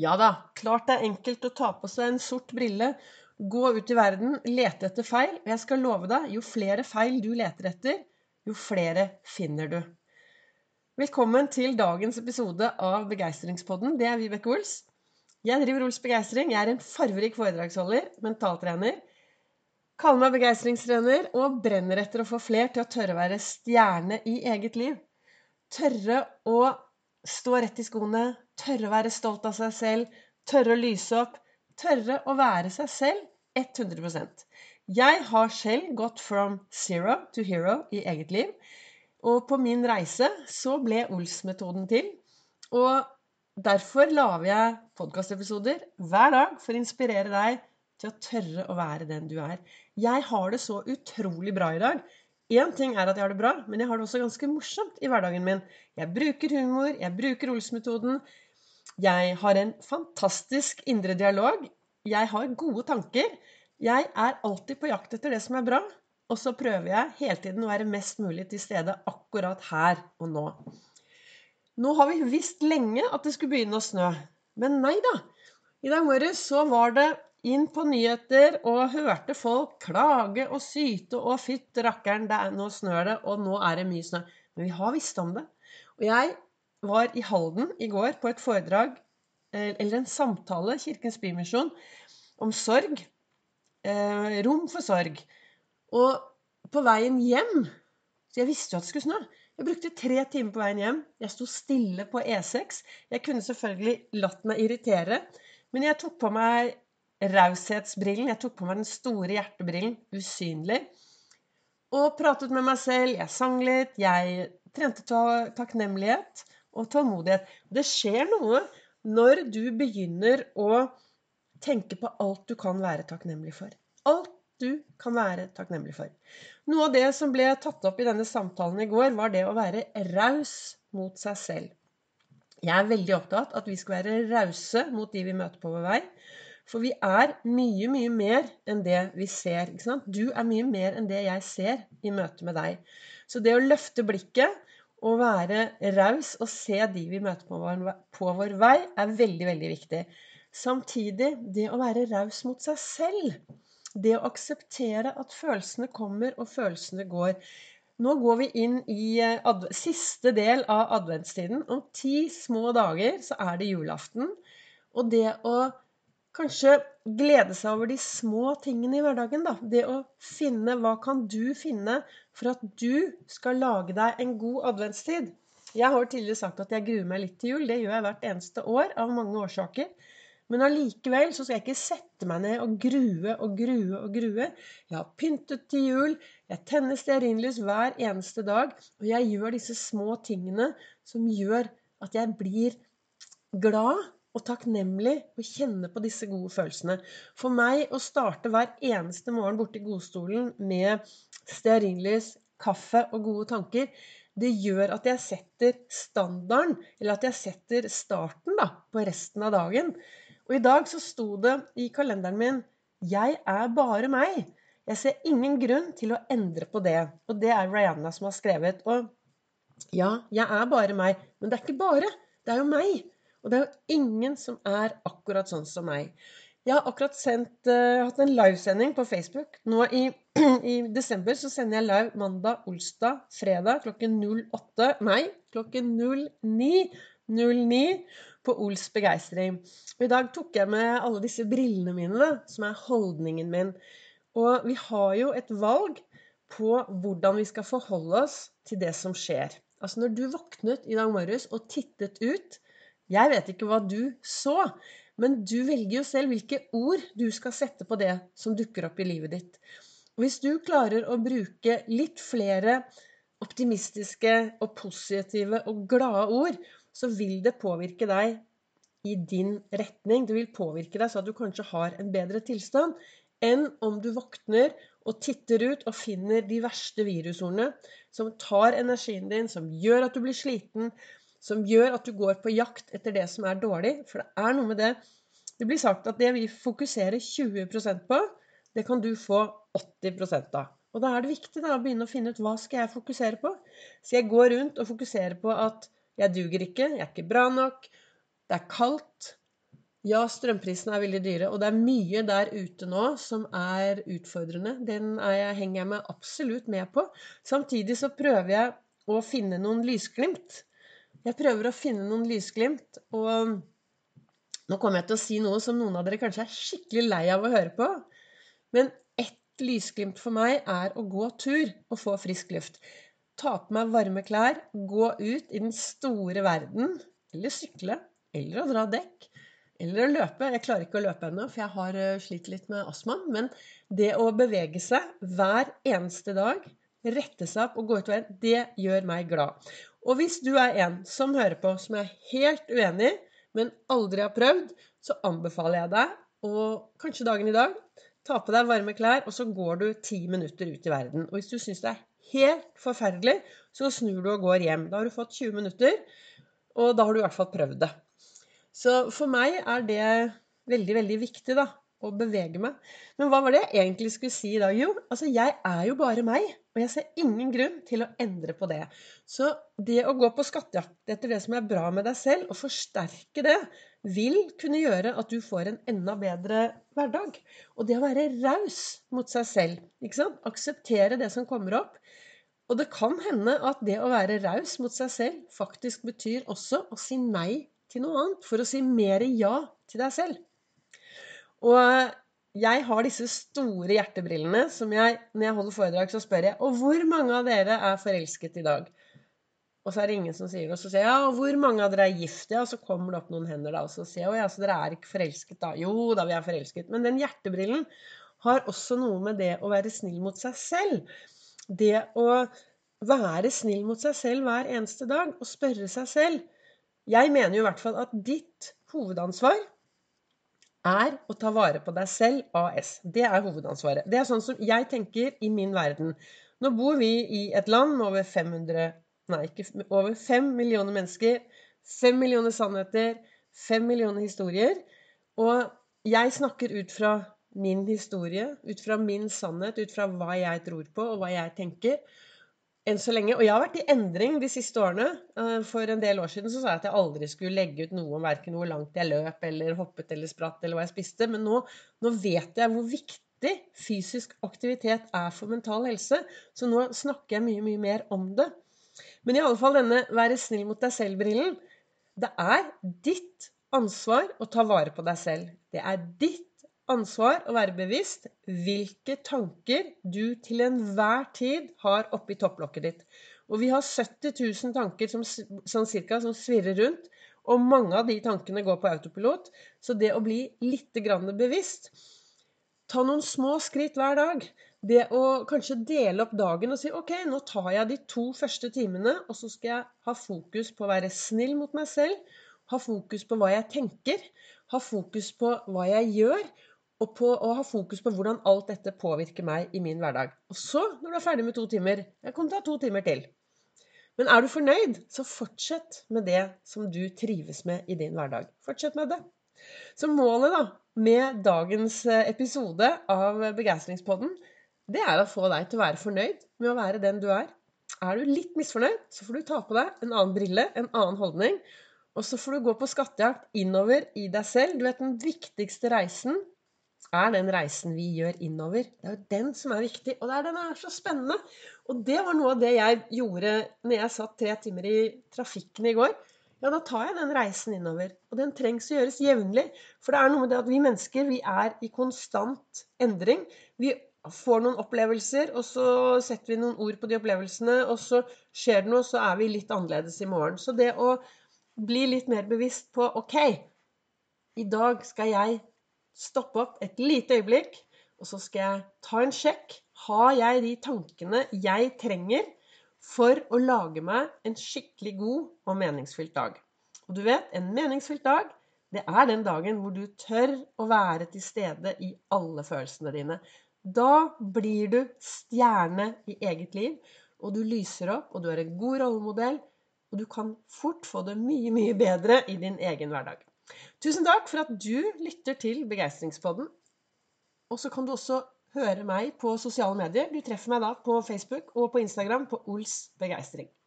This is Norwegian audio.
Ja da, klart det er enkelt å ta på seg en sort brille, gå ut i verden, lete etter feil. Og jeg skal love deg, jo flere feil du leter etter, jo flere finner du. Velkommen til dagens episode av Begeistringspodden. Det er Vibeke Ols. Jeg driver Ols Begeistring. Jeg er en farverik foredragsholder, mentaltrener. Kaller meg begeistringstrener og brenner etter å få fler til å tørre å være stjerne i eget liv. Tørre å stå rett i skoene, tørre å være stolt av seg selv, tørre å lyse opp, tørre å være seg selv 100% Jeg har selv gått from zero to hero i eget liv. Og på min reise så ble Ols-metoden til. Og derfor lager jeg podkastepisoder hver dag for å inspirere deg til å tørre å være den du er. Jeg har det så utrolig bra i dag. Én ting er at jeg har det bra, men jeg har det også ganske morsomt i hverdagen min. Jeg bruker humor, jeg bruker Ols-metoden. Jeg har en fantastisk indre dialog. Jeg har gode tanker. Jeg er alltid på jakt etter det som er bra. Og så prøver jeg hele tiden å være mest mulig til stede akkurat her og nå. Nå har vi visst lenge at det skulle begynne å snø. Men nei da. I dag morges så var det inn på nyheter og hørte folk klage og syte og fytt rakkeren, nå snør det, og nå er det mye snø. Men vi har visst om det. Og jeg var i Halden i går på et foredrag, eh, eller en samtale, Kirkens Bymisjon, om sorg. Eh, rom for sorg. Og på veien hjem Så jeg visste jo at det skulle snø. Jeg brukte tre timer på veien hjem. Jeg sto stille på E6. Jeg kunne selvfølgelig latt meg irritere, men jeg tok på meg raushetsbrillen. Jeg tok på meg den store hjertebrillen, usynlig. Og pratet med meg selv. Jeg sang litt. Jeg trente takknemlighet og tålmodighet. Det skjer noe når du begynner å tenke på alt du kan være takknemlig for. Alt du kan være takknemlig for. Noe av det som ble tatt opp i denne samtalen i går, var det å være raus mot seg selv. Jeg er veldig opptatt at vi skal være rause mot de vi møter på vår vei. For vi er mye, mye mer enn det vi ser. Du er mye mer enn det jeg ser i møte med deg. Så det å løfte blikket og være raus og se de vi møter på vår, på vår vei, er veldig, veldig viktig. Samtidig det å være raus mot seg selv. Det å akseptere at følelsene kommer og følelsene går. Nå går vi inn i eh, siste del av adventstiden. Om ti små dager så er det julaften. Og det å kanskje glede seg over de små tingene i hverdagen. da. Det å finne Hva kan du finne for at du skal lage deg en god adventstid? Jeg har tidligere sagt at jeg gruer meg litt til jul. Det gjør jeg hvert eneste år av mange årsaker. Men allikevel så skal jeg ikke sette meg ned og grue og grue og grue. Jeg har pyntet til jul. Jeg tenner stearinlys hver eneste dag. Og jeg gjør disse små tingene som gjør at jeg blir glad og takknemlig og kjenne på disse gode følelsene. For meg å starte hver eneste morgen borti godstolen med stearinlys, kaffe og gode tanker, det gjør at jeg setter standarden, eller at jeg setter starten da, på resten av dagen. Og i dag så sto det i kalenderen min 'Jeg er bare meg'. Jeg ser ingen grunn til å endre på det. Og det er Rihanna som har skrevet. Og ja, jeg er bare meg. Men det er ikke bare. Det er jo meg. Og det er jo ingen som er akkurat sånn som meg. Jeg har akkurat sendt, uh, hatt en livesending på Facebook. Nå i, i, desember så sender jeg live mandag, olsdag, fredag klokken 08 Nei, klokken 09.09 på Ols begeistring. Og I dag tok jeg med alle disse brillene mine, da, som er holdningen min. Og vi har jo et valg på hvordan vi skal forholde oss til det som skjer. Altså når du våknet i dag morges og tittet ut jeg vet ikke hva du så, men du velger jo selv hvilke ord du skal sette på det som dukker opp i livet ditt. Og hvis du klarer å bruke litt flere optimistiske og positive og glade ord, så vil det påvirke deg i din retning. Det vil påvirke deg så at du kanskje har en bedre tilstand enn om du våkner og titter ut og finner de verste virusordene som tar energien din, som gjør at du blir sliten, som gjør at du går på jakt etter det som er dårlig. For det er noe med det Det blir sagt at det vi fokuserer 20% på, det kan du få 80 av. Og da er det viktig da, å begynne å finne ut hva skal jeg fokusere på. Så jeg går rundt og fokuserer på at jeg duger ikke, jeg er ikke bra nok, det er kaldt, Ja, strømprisene er veldig dyre, og det er mye der ute nå som er utfordrende. Den jeg, henger jeg meg absolutt med på. Samtidig så prøver jeg å finne noen lysglimt. Jeg prøver å finne noen lysglimt, og nå kommer jeg til å si noe som noen av dere kanskje er skikkelig lei av å høre på. Men ett lysglimt for meg er å gå tur og få frisk luft. Ta på meg varme klær, gå ut i den store verden, eller sykle, eller å dra dekk eller å løpe. Jeg klarer ikke å løpe ennå, for jeg har eh, slitt litt med astmaen. Men det å bevege seg hver eneste dag, rette seg opp og gå utover, det gjør meg glad. Og hvis du er en som hører på, som er helt uenig, men aldri har prøvd, så anbefaler jeg deg, og kanskje dagen i dag, ta på deg varme klær, og så går du ti minutter ut i verden. Og hvis du syns det er helt forferdelig, så snur du og går hjem. Da har du fått 20 minutter, og da har du i hvert fall prøvd det. Så for meg er det veldig, veldig viktig, da. Å bevege meg. Men hva var det jeg egentlig skulle si i dag? Jo, altså jeg er jo bare meg. Og jeg ser ingen grunn til å endre på det. Så det å gå på skattejakt etter det som er bra med deg selv, og forsterke det, vil kunne gjøre at du får en enda bedre hverdag. Og det å være raus mot seg selv. ikke sant? Akseptere det som kommer opp. Og det kan hende at det å være raus mot seg selv faktisk betyr også å si nei til noe annet, for å si mer ja til deg selv. Og jeg har disse store hjertebrillene som jeg, når jeg holder foredrag, så spør jeg Og hvor mange av dere er forelsket i dag? Og så er det ingen som sier det. Og så sier jeg ja, og hvor mange av dere er gift? Ja, og så kommer det opp noen hender, da. Og så sier jeg å ja, så dere er ikke forelsket, da. Jo da, vi er forelsket. Men den hjertebrillen har også noe med det å være snill mot seg selv. Det å være snill mot seg selv hver eneste dag og spørre seg selv jeg mener jo i hvert fall at ditt hovedansvar er å ta vare på deg selv AS. Det er hovedansvaret. Det er sånn som jeg tenker i min verden. Nå bor vi i et land med over 500 Nei, ikke over 5 millioner mennesker. 5 millioner sannheter. 5 millioner historier. Og jeg snakker ut fra min historie, ut fra min sannhet, ut fra hva jeg tror på, og hva jeg tenker enn så lenge. Og jeg har vært i endring de siste årene. Eh, for en del år siden så sa jeg at jeg aldri skulle legge ut noe om verken hvor langt jeg løp, eller hoppet eller spratt, eller hva jeg spiste. Men nå, nå vet jeg hvor viktig fysisk aktivitet er for mental helse. Så nå snakker jeg mye, mye mer om det. Men i alle fall denne 'være snill mot deg selv'-brillen. Det er ditt ansvar å ta vare på deg selv. Det er ditt ansvar å være bevisst hvilke tanker du til enhver tid har oppi topplokket ditt. Og vi har 70 000 tanker som, sånn cirka, som svirrer rundt. Og mange av de tankene går på autopilot. Så det å bli litt bevisst Ta noen små skritt hver dag. Det å kanskje dele opp dagen og si OK, nå tar jeg de to første timene, og så skal jeg ha fokus på å være snill mot meg selv. Ha fokus på hva jeg tenker. Ha fokus på hva jeg gjør og på å ha fokus på hvordan alt dette påvirker meg i min hverdag. Og så, når du er ferdig med to timer Jeg kan ta to timer til. Men er du fornøyd, så fortsett med det som du trives med i din hverdag. Fortsett med det. Så målet da, med dagens eh, episode av Begeistringspodden, det er å få deg til å være fornøyd med å være den du er. Er du litt misfornøyd, så får du ta på deg en annen brille, en annen holdning. Og så får du gå på skattejakt innover i deg selv. Du vet den viktigste reisen er den reisen vi gjør innover. Det er jo den som er viktig. Og det er den er så spennende. Og det var noe av det jeg gjorde når jeg satt tre timer i trafikken i går. Ja, da tar jeg den reisen innover. Og den trengs å gjøres jevnlig. For det er noe med det at vi mennesker vi er i konstant endring. Vi får noen opplevelser, og så setter vi noen ord på de opplevelsene, og så skjer det noe, så er vi litt annerledes i morgen. Så det å bli litt mer bevisst på OK, i dag skal jeg stoppe opp et lite øyeblikk, og så skal jeg ta en sjekk. Har jeg de tankene jeg trenger for å lage meg en skikkelig god og meningsfylt dag? Og du vet, en meningsfylt dag, det er den dagen hvor du tør å være til stede i alle følelsene dine. Da blir du stjerne i eget liv, og du lyser opp, og du er en god rollemodell, og du kan fort få det mye, mye bedre i din egen hverdag. Tusen takk for at du lytter til Begeistringspodden. Og så kan du også høre meg på sosiale medier. Du treffer meg da på Facebook og på Instagram på Ols begeistring.